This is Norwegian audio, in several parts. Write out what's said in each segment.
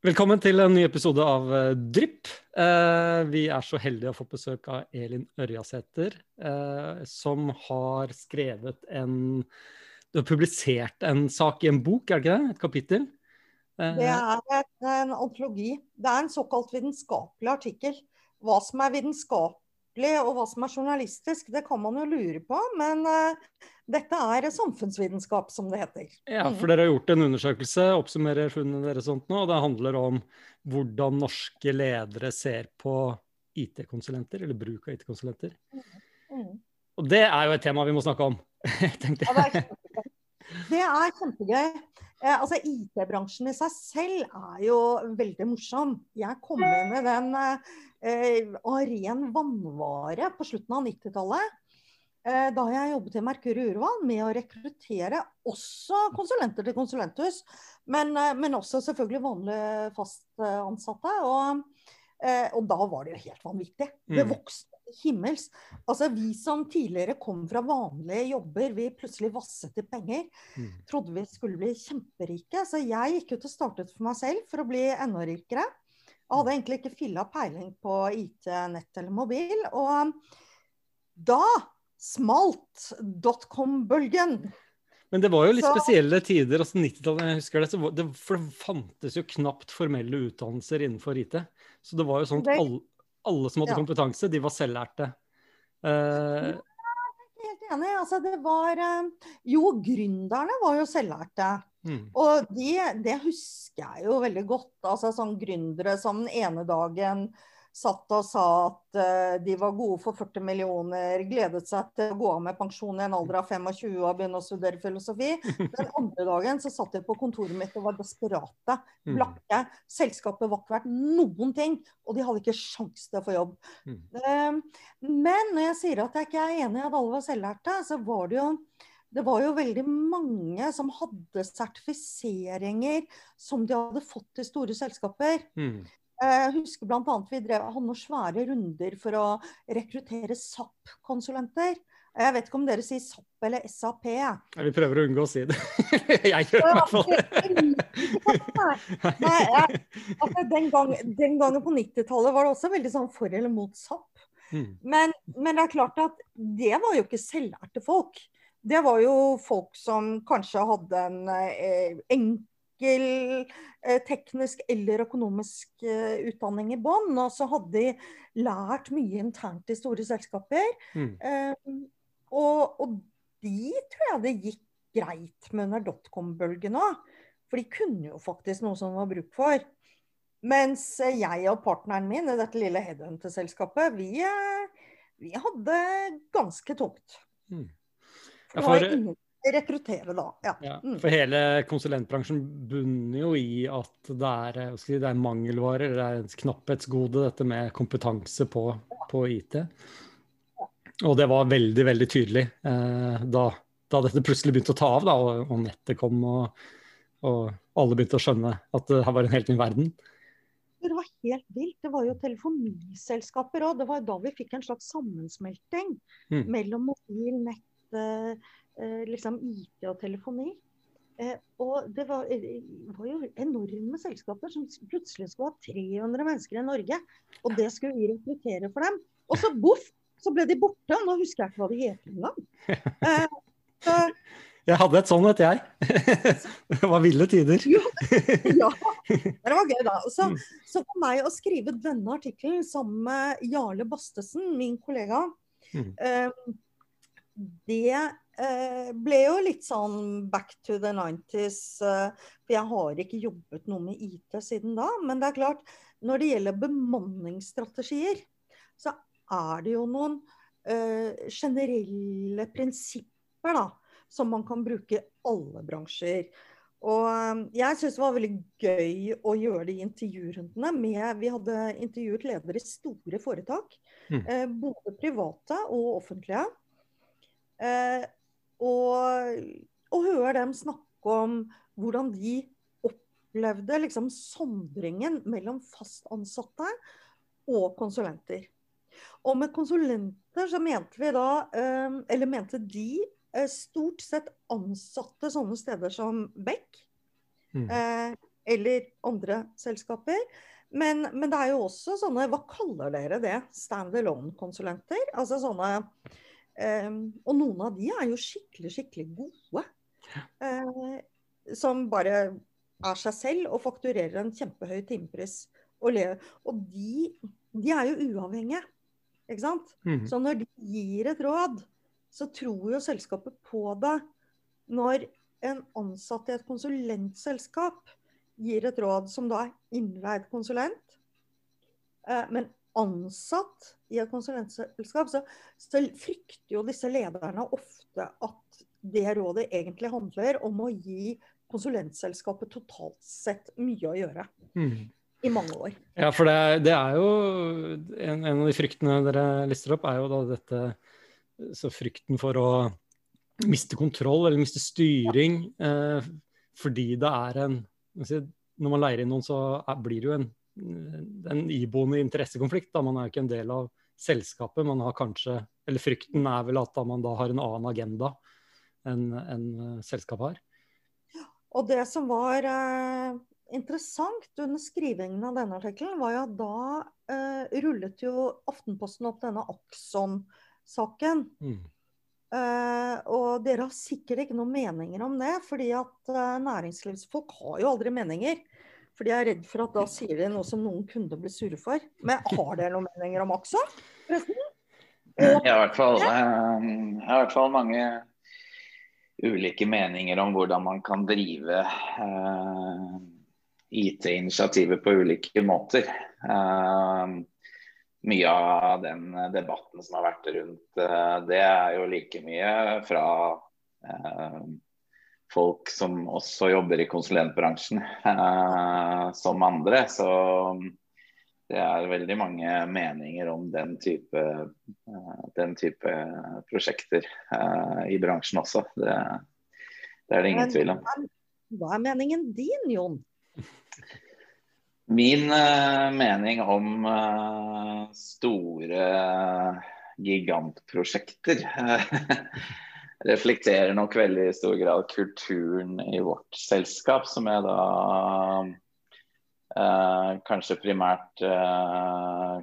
Velkommen til en ny episode av uh, Drypp. Uh, vi er så heldige å få besøk av Elin Ørjasæter, uh, som har skrevet en Du har publisert en sak i en bok, er det ikke det? Et kapittel? Det er en antologi. Det er en såkalt vitenskapelig artikkel. Hva som er vitenskapelig og hva som er journalistisk, det kan man jo lure på. Men dette er samfunnsvitenskap, som det heter. Ja, for dere har gjort en undersøkelse, oppsummerer funnene deres sånt nå, og det handler om hvordan norske ledere ser på IT-konsulenter, eller bruk av IT-konsulenter. Mm. Og det er jo et tema vi må snakke om, tenkte jeg. Ja, det, er det er kjempegøy. Eh, altså IT-bransjen i seg selv er jo veldig morsom. Jeg kom inn i den eh, av ren vannvare på slutten av 90-tallet. Eh, da jeg jobbet i Merkur Urval med å rekruttere også konsulenter til konsulenthus, men, eh, men også selvfølgelig vanlige fast ansatte. Og, eh, og, da var det jo helt vanvittig. Det mm. vokste himmels. Altså Vi som tidligere kom fra vanlige jobber, vi plutselig vasset i penger. Mm. Trodde vi skulle bli kjemperike. Så jeg gikk ut og startet for meg selv for å bli enda rikere. Jeg hadde egentlig ikke filla peiling på IT, nett eller mobil. Og da smalt dotcom-bølgen. Men det var jo litt så... spesielle tider. altså 90-tallet, jeg husker det, det, For det fantes jo knapt formelle utdannelser innenfor IT. Så det var jo sånn at alle, alle som hadde ja. kompetanse, de var selvlærte. Uh... Ja, helt enig. Altså, det var uh, Jo, gründerne var jo selvlærte. Mm. Og det, det husker jeg jo veldig godt. Altså sånn gründere som den ene dagen satt og sa at uh, de var gode for 40 millioner, gledet seg til å gå av med pensjon i en alder av 25 og begynne å studere filosofi. Den andre dagen så satt de på kontoret mitt og var desperate, mm. blakke. Selskapet var ikke verdt noen ting, og de hadde ikke sjans til å få jobb. Uh, men når jeg sier at jeg ikke er enig i at alle var selvlærte, så var det jo det var jo veldig mange som hadde sertifiseringer som de hadde fått i store selskaper. Mm. Jeg husker bl.a. vi drev, hadde noen svære runder for å rekruttere SAP-konsulenter. Jeg vet ikke om dere sier SAP eller SAP? Ja, vi prøver å unngå å si det. jeg gjør i hvert fall det. Nei, jeg, altså, den, gang, den, gangen på 90-tallet var det også veldig sånn for eller mot SAP. Mm. Men, men, det er klart at det var jo ikke selvlærte folk. Det var jo folk som kanskje hadde en eh, enkel enkel eh, teknisk eller økonomisk eh, utdanning i bånn. Og så hadde de lært mye internt i store selskaper. Mm. Eh, og, og, de tror jeg det gikk greit med under dotcom-bølgen òg. For de kunne jo faktisk noe som var bruk for. Mens jeg og partneren min i dette lille headhunter-selskapet, vi, vi, hadde ganske tungt. Mm. Ja, for, rekruttere, da. Ja. ja mm. for hele konsulentbransjen bunner jo i at det er, si, det er mangelvarer, det er et knapphetsgode, dette med kompetanse på, på IT. Og det var veldig, veldig tydelig eh, da, da, dette plutselig begynte å ta av, da, og, og nettet kom, og, og, alle begynte å skjønne at det her var en helt ny verden. Det var helt vilt. Det var jo telefoniselskaper òg. Det var da vi fikk en slags sammensmelting mm. mellom mobil, nett, liksom IT og telefoni. Eh, og det var, eh, var, jo enorme selskaper som plutselig skulle ha 300 mennesker i Norge. Og det skulle vi rekruttere for dem. Og så boff, så ble de borte. Nå husker jeg ikke hva de heter engang. jeg hadde et sånt et, jeg. det var ville tider. ja, det var gøy, da. Så, mm. så, for meg å skrive denne artikkelen sammen med Jarle Bastesen, min kollega, mm. det Eh, ble jo litt sånn back to the 90s. Eh, for jeg har ikke jobbet noe med IT siden da. Men det er klart, når det gjelder bemanningsstrategier, så er det jo noen uh, generelle prinsipper da, som man kan bruke i alle bransjer. Og jeg syns det var veldig gøy å gjøre de intervjurundene med Vi hadde intervjuet ledere i store foretak. Mm. Eh, både private og offentlige. Eh, og, og høre dem snakke om hvordan de opplevde liksom sondringen mellom fast ansatte og konsulenter. Og med konsulenter så mente vi da, eh, eller mente de, eh, stort sett ansatte sånne steder som Beck. Mm. Eh, eller andre selskaper. Men, men, det er jo også sånne Hva kaller dere det? Stand-alone-konsulenter? Altså sånne um, Og noen av de er jo skikkelig, skikkelig gode. Uh, som bare er seg selv og fakturerer en kjempehøy timepris. Og, og de, de, er jo uavhengige, ikke sant? Mm. Så når de gir et råd, så tror jo selskapet på det. Når en ansatt i et konsulentselskap gir et råd som da er innleid konsulent, eh, men ansatt i et konsulentselskap, så, så, frykter jo disse lederne ofte at det rådet egentlig handler om å gi konsulentselskapet totalt sett mye å gjøre. Mm. I mange år. Ja, for det, det er jo en, en, av de fryktene dere lister opp, er jo da dette Så frykten for å miste kontroll eller miste styring eh, fordi det er en Når man leier inn noen, så er, blir det jo en, en iboende interessekonflikt. Da. Man er jo ikke en del av selskapet. Man har kanskje Eller frykten er vel at man da har en annen agenda enn en, uh, selskapet har. Og det som var eh, interessant under skrivingen av denne artikkelen, var jo at da eh, rullet jo Aftenposten opp denne Akson-saken. Mm. Uh, og dere har sikkert ikke noen meninger om det, fordi at uh, næringslivsfolk har jo aldri meninger. For de er redd for at da sier de noe som noen kunder blir sure for. Men har dere noen meninger om Aksa? Jeg uh, jeg har i hvert fall mange ulike meninger om hvordan man kan drive IT-initiativer på ulike måter. Uh, mye av den debatten som har vært rundt uh, det, er jo like mye fra eh, folk som også jobber i konsulentbransjen uh, som andre. Så det er veldig mange meninger om den type, uh, den type prosjekter uh, i bransjen også. Det, det, er det ingen tvil om. Hva er meningen din, Jon? Min mening om store gigantprosjekter reflekterer nok veldig i stor grad kulturen i vårt selskap, som jeg da kanskje primært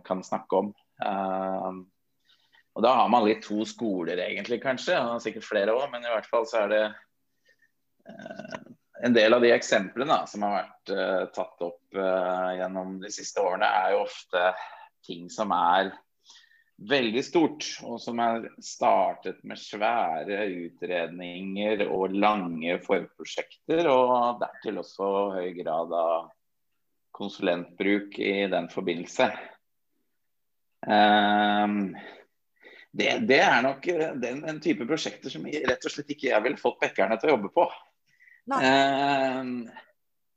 kan snakke om. og Da har man litt to skoler, egentlig, kanskje. Og Sikkert flere òg, men i hvert fall så er det en del av de eksemplene da, som har vært uh, tatt opp uh, gjennom de siste årene, er jo ofte ting som er veldig stort, og som er startet med svære utredninger og lange forprosjekter, og dertil også høy grad av konsulentbruk i den forbindelse. Um, det, det, er nok den, den type prosjekter som rett og slett ikke jeg ville fått bekkerne til å jobbe på. Eh,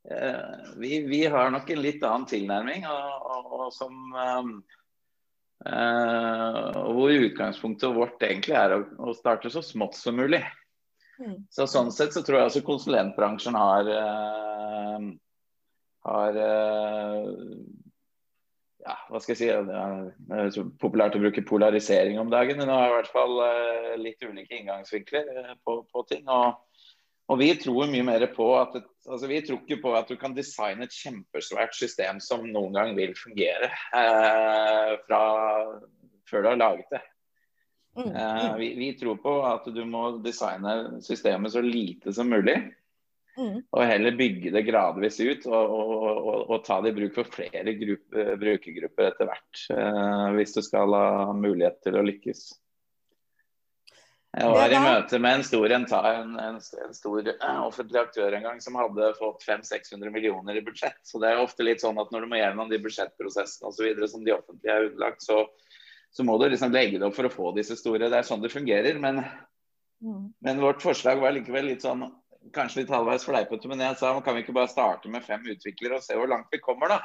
uh, vi, vi, har nok en litt annen tilnærming, og, og, og som um, eh, hvor utgangspunktet vårt egentlig er å, å, starte så smått som mulig. Mm. Så Sånn sett så tror jeg også konsulentbransjen har, uh, har uh, ja, hva skal jeg si, Det er så populært å bruke polarisering om dagen, men det har i hvert fall uh, litt ulike inngangsvinkler på, på ting. og og vi tror mye mer på at et, altså Vi tror ikke på at du kan designe et kjempesvært system som noen gang vil fungere eh, fra før du har laget det. Mm, mm. Eh, vi, vi, tror på at du må designe systemet så lite som mulig. Mm. Og heller bygge det gradvis ut og, og, og, og ta det i bruk for flere gruppe, brukergrupper etter hvert. Eh, hvis du skal ha mulighet til å lykkes. Jeg var i møte med en stor, en, en, en stor uh, offentlig aktør en gang som hadde fått 500-600 millioner i budsjett. Så det er ofte litt sånn at når du må gjennom de budsjettprosessene osv. som de offentlige er underlagt, så, så, må du liksom legge det opp for å få disse store. Det er sånn det fungerer. Men, mm. men vårt forslag var likevel litt sånn kanskje litt halvveis fleipete, men jeg sa kan vi ikke bare starte med fem utviklere og se hvor langt vi kommer, da.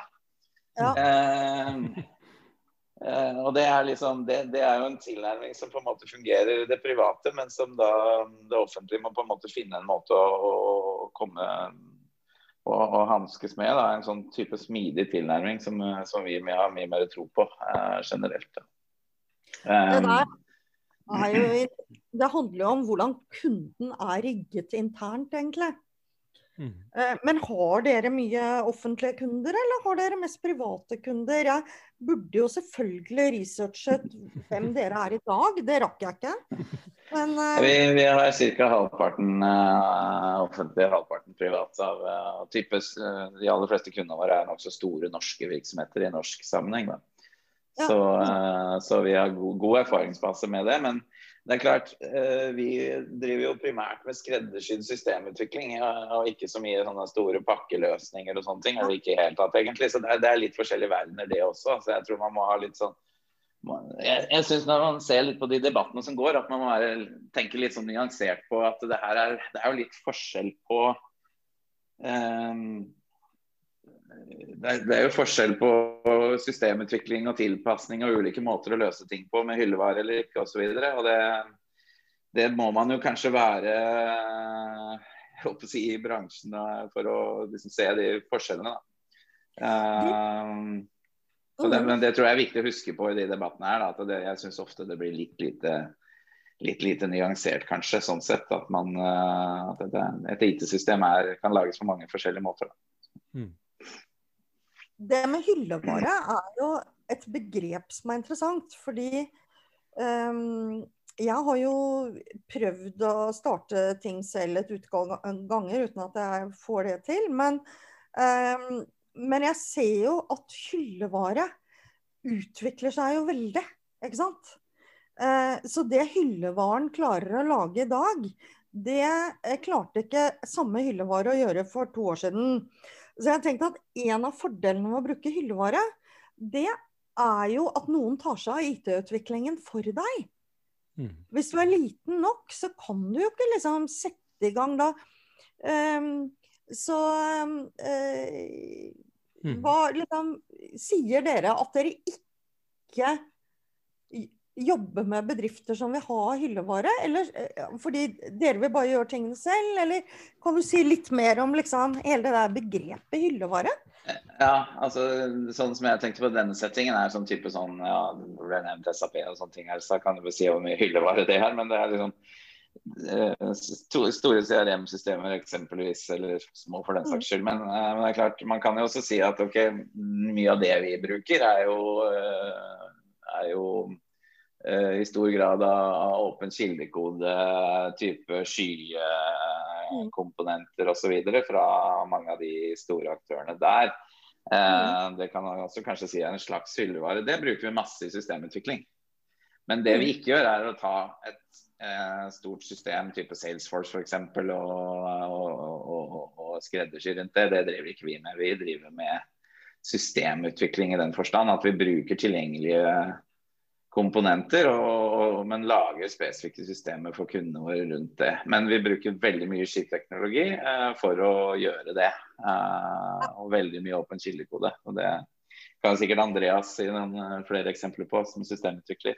Ja. Eh, og det er, liksom, det, det er, jo en tilnærming som på en måte fungerer i det private, men som da det offentlige må på en måte finne en måte å, å komme og, og hanskes med. Da. En sånn type smidig tilnærming som, som vi har mye mer tro på eh, generelt. Um, det, jo, det handler jo om hvordan kunden er rigget internt, egentlig. Mm. Eh, men har dere mye offentlige kunder, eller har dere mest private kunder? Jeg burde jo selvfølgelig researchet hvem dere er i dag, det rakk jeg ikke. Men, uh... vi, vi, har ca. halvparten uh, offentlige, halvparten private. Av, uh, de aller fleste kundene våre er nokså store norske virksomheter i norsk sammenheng. Ja. Så, så, vi har god, god erfaringsbase med det. men det er klart, eh, Vi driver jo primært med skreddersydd systemutvikling, og ikke så mye sånne store pakkeløsninger og sånne ting. eller ikke helt tatt egentlig, Så det er litt forskjellige verdener, det også. så Jeg tror man må ha litt sånn jeg, jeg synes Når man ser litt på de debattene som går, at man må være, tenke litt sånn nyansert på at det her er, det er jo litt forskjell på um, det er, jo forskjell på systemutvikling og tilpasning og ulike måter å løse ting på med hyllevare eller ikke osv. Det, det må man jo kanskje være jeg å si, i bransjen for å liksom, se de forskjellene. Uh, det, men det tror jeg er viktig å huske på i de debattene her. Da, det, jeg syns ofte det blir litt lite, litt lite nyansert, kanskje, sånn sett. At, man, uh, at et IT-system kan lages på mange forskjellige måter. Mm det med hyllevare er jo et begrep som er interessant. Fordi um, jeg har jo prøvd å starte ting selv et utgang ganger uten at jeg får det til. Men, um, men jeg ser jo at hyllevare utvikler seg jo veldig, ikke sant? Uh, så det hyllevaren klarer å lage i dag, det klarte ikke samme hyllevare å gjøre for to år siden. Så jeg tenkte at en av fordelene med å bruke hyllevare, det er jo at noen tar seg av IT-utviklingen for deg. Mm. Hvis du er liten nok, så kan du jo ikke liksom sette i gang da. Um, så um, uh, mm. hva liksom Sier dere at dere ikke jobbe med bedrifter som vil ha hyllevare? Eller eh, fordi dere vil bare gjøre tingene selv? Eller kan du si litt mer om liksom, hele det der begrepet hyllevare? Ja, altså sånn som jeg tenkte på denne settingen, er sånn type sånn ja, Renamed SAP og sånne ting her, så kan du si hvor mye hyllevare det er. Men det er liksom eh, store CRM-systemer eksempelvis, eller små for den saks skyld. Men, eh, men, det er klart, man kan jo også si at ok, mye av det vi bruker, er jo, er jo Eh, i stor grad av åpen kildekode, type skykomponenter osv. fra mange av de store aktørene der. Eh, mm. Det kan man også kanskje si er en slags hyllevare. Det bruker vi masse i systemutvikling. Men det vi mm. ikke gjør, er å ta et eh, stort system type Salesforce f.eks. Og, og, og, og skreddersy rundt det. Det driver ikke vi med. Vi driver med systemutvikling i den forstand at vi bruker tilgjengelige komponenter, og, men lager spesifikke systemer for kundene våre rundt det. Men vi bruker veldig mye skiteknologi eh, for å gjøre det. Eh, og veldig mye åpen kildekode. Og det kan sikkert Andreas gi noen eh, flere eksempler på som systemutvikler.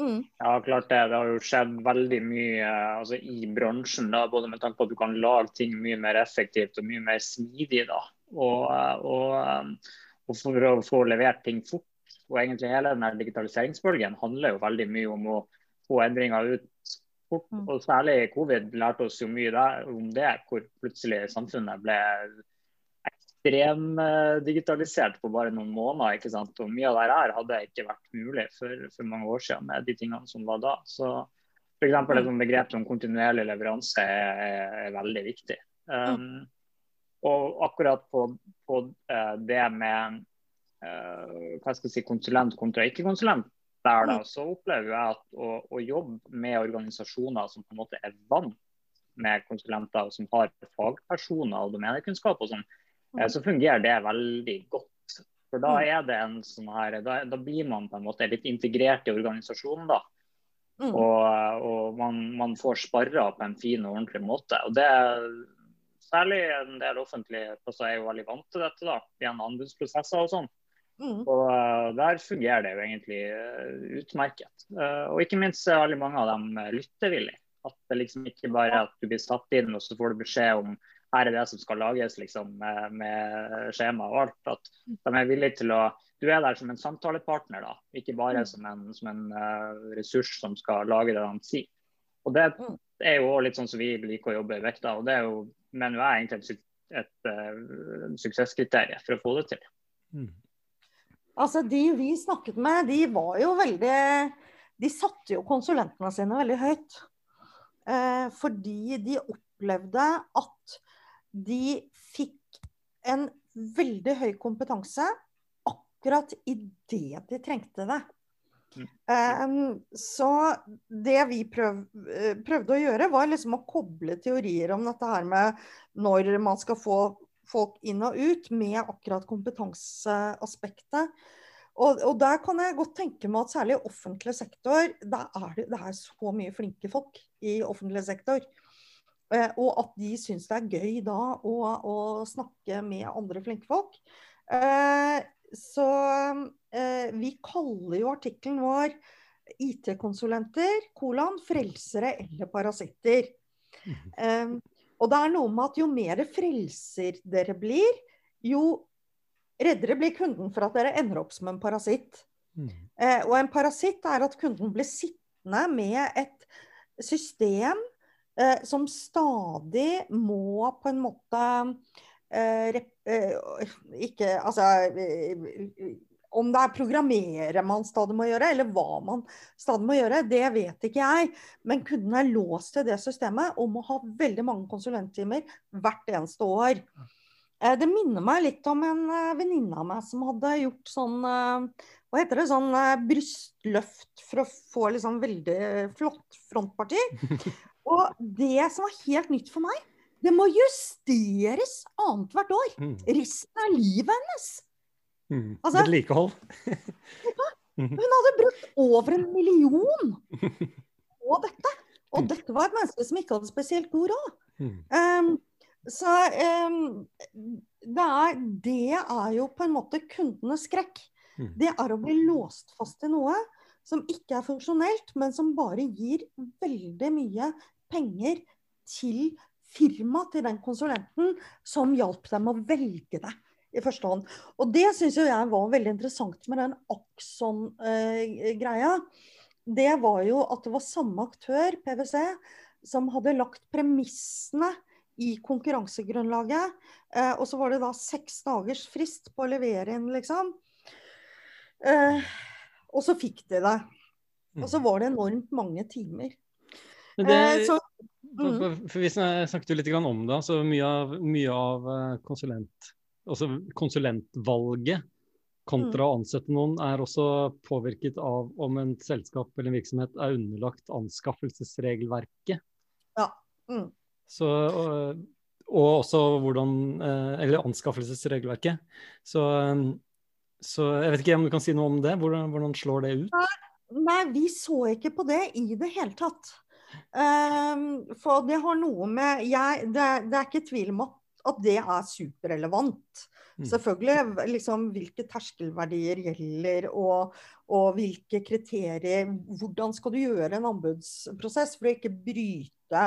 Mm. Ja, klart det. Det har jo skjedd veldig mye altså, i bransjen. Da, både med tanke på at du kan lage ting mye mer effektivt og mye mer smidig. Da. Og, eh, og, eh, og for å få levert ting fort og egentlig hele denne digitaliseringsbølgen handler jo veldig mye om å få endringer ut fort. Mm. Og særlig covid lærte oss jo mye der, om det, hvor plutselig samfunnet ble ekstremdigitalisert på bare noen måneder. ikke sant? Og Mye av det her hadde ikke vært mulig for, for mange år siden med de tingene som var da. Så f.eks. et begrep som kontinuerlig leveranse er, er veldig viktig. Mm. Um, og akkurat på, på uh, det med Eh, hva skal jeg si, konsulent kontra ikke-konsulent, der da, mm. så opplever jeg at å, å, jobbe med organisasjoner som på en måte er vant med konsulenter, og som har fagpersoner og domenekunnskap, og sånn, eh, mm. så fungerer det veldig godt. For da mm. er det en sånn her, da, da blir man på en måte litt integrert i organisasjonen. da. Mm. Og, og man, man, får sparra på en fin og ordentlig måte. og det Særlig en del offentlige plasser er jo veldig vant til dette da, gjennom anbudsprosesser og sånn. Mm. Og uh, der fungerer det jo egentlig uh, utmerket. Uh, og ikke minst er veldig mange av dem lyttevillige. At det liksom ikke bare er at du blir satt inn og så får du beskjed om her er det som skal lages liksom, med, med skjema og alt. At de er villige til å Du er der som en samtalepartner, da. Ikke bare mm. som en, som en ressurs som skal lage det de sier. Og det mm. er jo litt sånn som vi liker å jobbe i Vekta. Og det er jo mener jeg egentlig et, et, et suksesskriterium for å få det til. Mm. Altså, De vi snakket med, de var jo veldig De satte jo konsulentene sine veldig høyt. Eh, fordi de opplevde at de fikk en veldig høy kompetanse akkurat idet de trengte det. Um, så det vi prøv, eh, prøvde å gjøre, var liksom å koble teorier om dette her med når man skal få folk inn og ut, med akkurat kompetanseaspektet. Og, og der kan jeg godt tenke meg at særlig i offentlig sektor, der er det, det er så mye flinke folk i offentlig sektor. Eh, og at de syns det er gøy da å, å snakke med andre flinke folk. Eh, så eh, vi kaller jo artikkelen vår IT-konsulenter, kolon, frelsere eller parasitter. Mm. Og det er noe med at jo mer frelser dere blir, jo reddere blir kunden for at dere ender opp som en parasitt. Mm. Eh, og en parasitt er at kunden blir sittende med et system eh, som stadig må på en måte Eh, eh, ikke Altså eh, om det er programmere man stadig må gjøre, eller hva man stadig må gjøre, det vet ikke jeg. Men kunden er låst til det systemet og må ha veldig mange konsulenttimer hvert eneste år. Det minner meg litt om en venninne av meg som hadde gjort sånn Hva heter det? Sånn brystløft for å få liksom veldig flott frontparti. Og det som var helt nytt for meg, det må justeres annethvert år. Mm. Resten av livet hennes. Mm. Altså, Vedlikehold. Mm. hun hadde brukt over en million på dette. Og mm. dette var et menneske som ikke hadde spesielt god råd. Um, så um, det, er, det er jo på en måte kundenes skrekk. Det er å bli låst fast i noe som ikke er funksjonelt, men som bare gir veldig mye penger til firma til den konsulenten som hjalp dem å velge det i første hånd. Og det syns jeg var veldig interessant med den Axon-greia. det var jo at det var samme aktør, PwC, som hadde lagt premissene i konkurransegrunnlaget. Eh, og så var det da seks dagers frist på å levere inn, liksom. Eh, og så fikk de det. Og så mm. var det enormt mange timer. Det, eh, så, mm. for Vi snakket jo litt om det. så Mye av, mye av konsulent, altså konsulentvalget kontra å mm. ansette noen er også påvirket av om en selskap eller en virksomhet er underlagt anskaffelsesregelverket. Ja. Mm. Så, og, og, også hvordan eh, Eller anskaffelsesregelverket. Så, så, jeg vet ikke om du kan si noe om det? Hvordan, hvordan slår det ut? Nei, vi så ikke på det i det hele tatt. Um, for det har noe med jeg, det, det, er ikke tvil om at, at det er superrelevant. Mm. Selvfølgelig liksom, hvilke terskelverdier gjelder, og, og, hvilke kriterier Hvordan skal du gjøre en anbudsprosess for å ikke bryte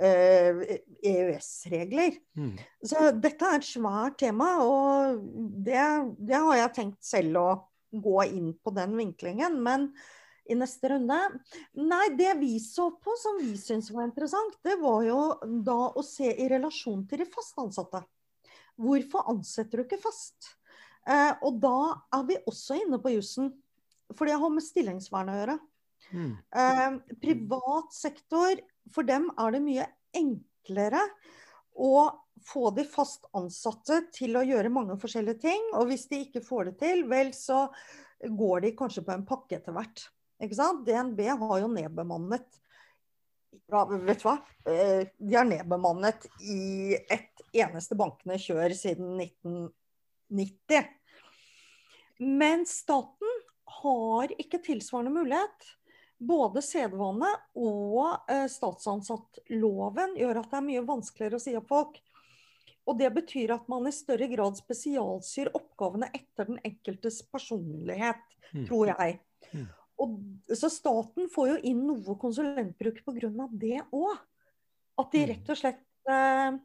eh, EØS-regler? Mm. Så dette er et svært tema, og det, det har jeg tenkt selv å gå inn på den vinklingen. men i neste runde? Nei, det vi så på som vi syntes var interessant, det var jo da å se i relasjon til de fast ansatte. Hvorfor ansetter du ikke fast? Eh, og da er vi også inne på jussen. For det har med stillingsvern å gjøre. Mm. Eh, privat sektor, for dem er det mye enklere å få de fast ansatte til å gjøre mange forskjellige ting. Og hvis de ikke får det til, vel, så går de kanskje på en pakke etter hvert. DNB har jo nedbemannet ja, Vet du hva? Eh, de har nedbemannet i ett eneste bankene kjør siden 1990. Men staten har ikke tilsvarende mulighet. Både sedvane og eh, statsansattloven gjør at det er mye vanskeligere å si opp folk. Og det betyr at man i større grad spesialsyr oppgavene etter den enkeltes personlighet, mm. tror jeg. Og, så staten får jo inn noe konsulentbruk pga. det òg. At de mm. rett og slett eh,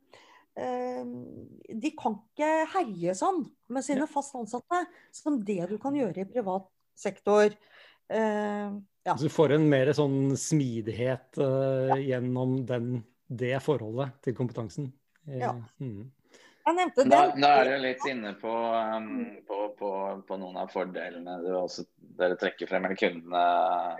eh, De kan ikke herje sånn med sine fast ansatte som det du kan gjøre i privat sektor. Eh, ja. Så du får en mer sånn smidighet uh, ja. gjennom den, det forholdet til kompetansen? Ja. Mm. Jeg nevnte den. Da, da, er du litt inne på, um, på, på, på, noen av fordelene du også, dere trekker frem. Eller kundene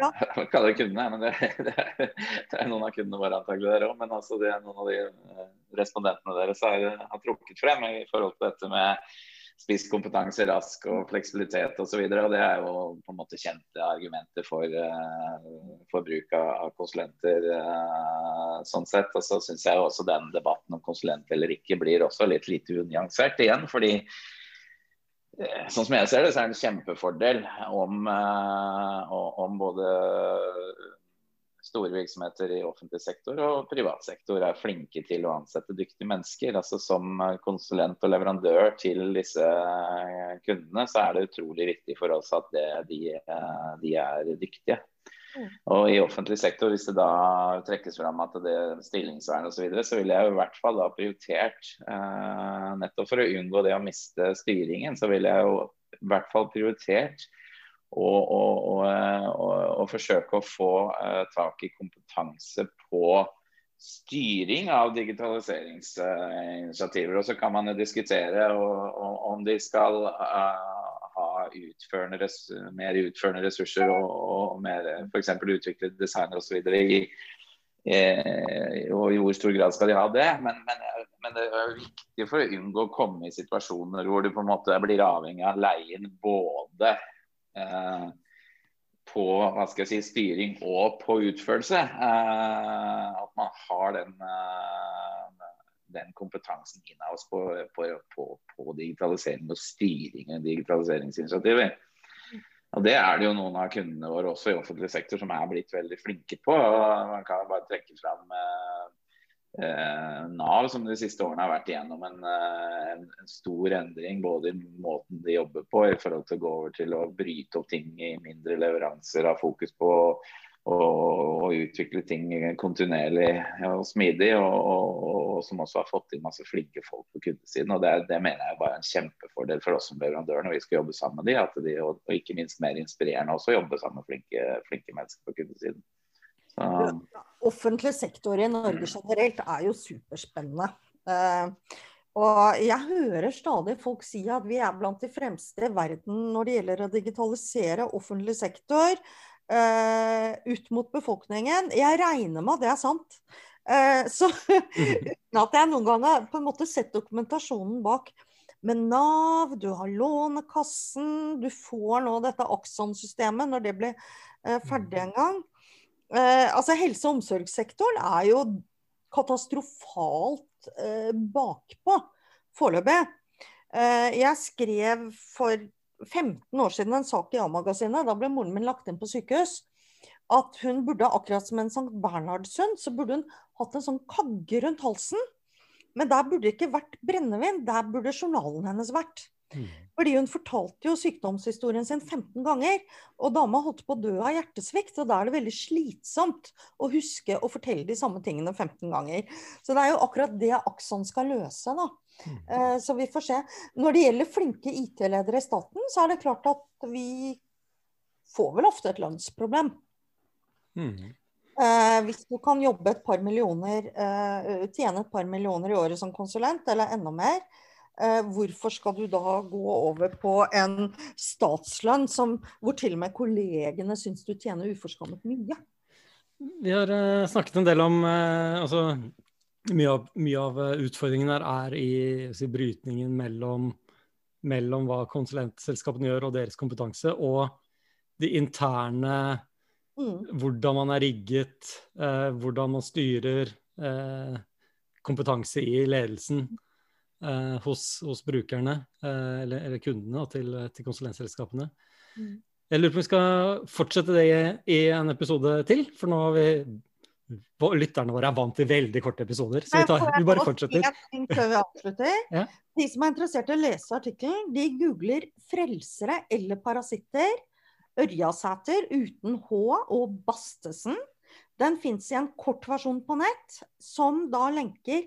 ja. Hva kaller det kundene, men det, det, er, det, er, noen av kundene våre antagelig dere òg. Men altså det er noen av de eh, respondentene deres har, har trukket frem i forhold til dette med spisskompetanse, rask og fleksibilitet osv. Det er jo på en måte kjente argumenter for, uh, for bruk av, konsulenter. Uh, sånn sett. Og så syns jeg også den debatten om konsulent eller ikke blir også litt lite unyansert igjen. fordi uh, Sånn som jeg ser det, så er det en kjempefordel om, om både store virksomheter i offentlig sektor og privat sektor er flinke til å ansette dyktige mennesker. Altså Som konsulent og leverandør til disse eh, kundene, så er det utrolig viktig for oss at det, de, eh, de, er dyktige. Mm. Og i offentlig sektor, hvis det da trekkes fram at det er stillingsvern osv., så, videre, så vil jeg i hvert fall da prioritert, eh, nettopp for å unngå det å miste styringen, så vil jeg jo i hvert fall prioritert og, og, og, og, forsøke å få uh, tak i kompetanse på styring av digitaliseringsinitiativer. Og så kan man diskutere om de skal uh, ha utførende mer utførende ressurser og, og mer f.eks. utvikle designer osv. I, eh, og i hvor stor grad skal de ha det. Men, men, men, det er viktig for å unngå å komme i situasjoner hvor du på en måte blir avhengig av leien både Eh, på hva skal jeg si, styring og på utførelse. Eh, at man har den, eh, den kompetansen in-house på, på, på, på, digitalisering og styring av digitaliseringsinitiativer. Og Det er det jo noen av kundene våre også i offentlig sektor som er blitt veldig flinke på. Man kan bare trekke fram eh, Nav, som de siste årene har vært igjennom en, eh, en, en, stor endring både i måten de jobber på, i forhold til å gå over til å bryte opp ting i mindre leveranser, ha fokus på å, utvikle ting kontinuerlig og smidig, og, og, og, som også har fått inn masse flinke folk på kundesiden. og Det, det mener jeg er en kjempefordel for oss som leverandører når vi skal jobbe sammen med de, at de og, og ikke minst mer inspirerende også å jobbe sammen med flinke, flinke mennesker på kundesiden. Så. Offentlig sektor i Norge generelt er jo superspennende. Uh, og jeg hører stadig folk si at vi er blant de fremste i verden når det gjelder å digitalisere offentlig sektor uh, ut mot befolkningen. Jeg regner med at det er sant. Uh, så uten at jeg noen gang har på en måte sett dokumentasjonen bak. Med Nav, du har Lånekassen, du får nå dette Akson-systemet når det blir ferdig en gang. Eh, altså Helse- og omsorgssektoren er jo katastrofalt eh, bakpå foreløpig. Eh, jeg skrev for 15 år siden en sak i A-magasinet. Da ble moren min lagt inn på sykehus. At hun burde, akkurat som en Sankt Bernhardshund, så burde hun hatt en sånn kagge rundt halsen. Men der burde det ikke vært brennevin, der burde journalen hennes vært. Mm. Fordi hun fortalte jo sykdomshistorien sin 15 ganger. Og dama holdt på å dø av hjertesvikt, og da er det veldig slitsomt å huske å fortelle de samme tingene 15 ganger. Så det er jo akkurat det Akson skal løse, da. Mm. Eh, så vi får se. Når det gjelder flinke IT-ledere i staten, så er det klart at vi får vel ofte et lønnsproblem. Mm. Eh, hvis du kan jobbe et par millioner, eh, tjene et par millioner i året som konsulent, eller enda mer, hvorfor skal du da gå over på en statslønn som, hvor til og med kollegene syns du tjener uforskammet mye? Vi har uh, snakket en del om uh, altså, mye, av, mye av utfordringen her er i si, brytningen mellom, mellom, hva konsulentselskapene gjør og deres kompetanse, og de interne mm. Hvordan man er rigget, hvordan man styrer kompetanse i ledelsen eh, hos, hos, brukerne, eh, eller, eller, kundene, til, til konsulentselskapene. Mm. Jeg lurer på om vi skal fortsette det i en episode til, for nå har vi Lytterne våre er vant til veldig korte episoder, så vi, tar, vi bare fortsetter. Før vi avslutter. ja. De som er interessert i å lese artikkelen, de googler 'frelsere' eller 'parasitter'. Ørjasæter uten H og Bastesen. Den fins i en kort versjon på nett, som da lenker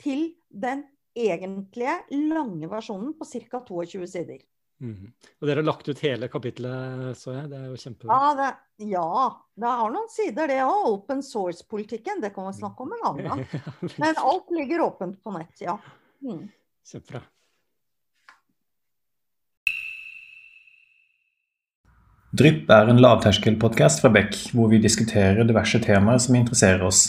til den egentlige lange versjonen på ca. 22 sider. Mm. Og dere har lagt ut hele kapitlet, så jeg. Det er jo kjempebra. Ja, det, ja, det har noen sider, det òg. Open source-politikken. Det kan vi snakke om en annen gang. Men alt ligger åpent på nett, ja. Mm. Kjempebra. Drypp er en lavterskelpodkast fra Beck, hvor vi diskuterer diverse temaer som interesserer oss.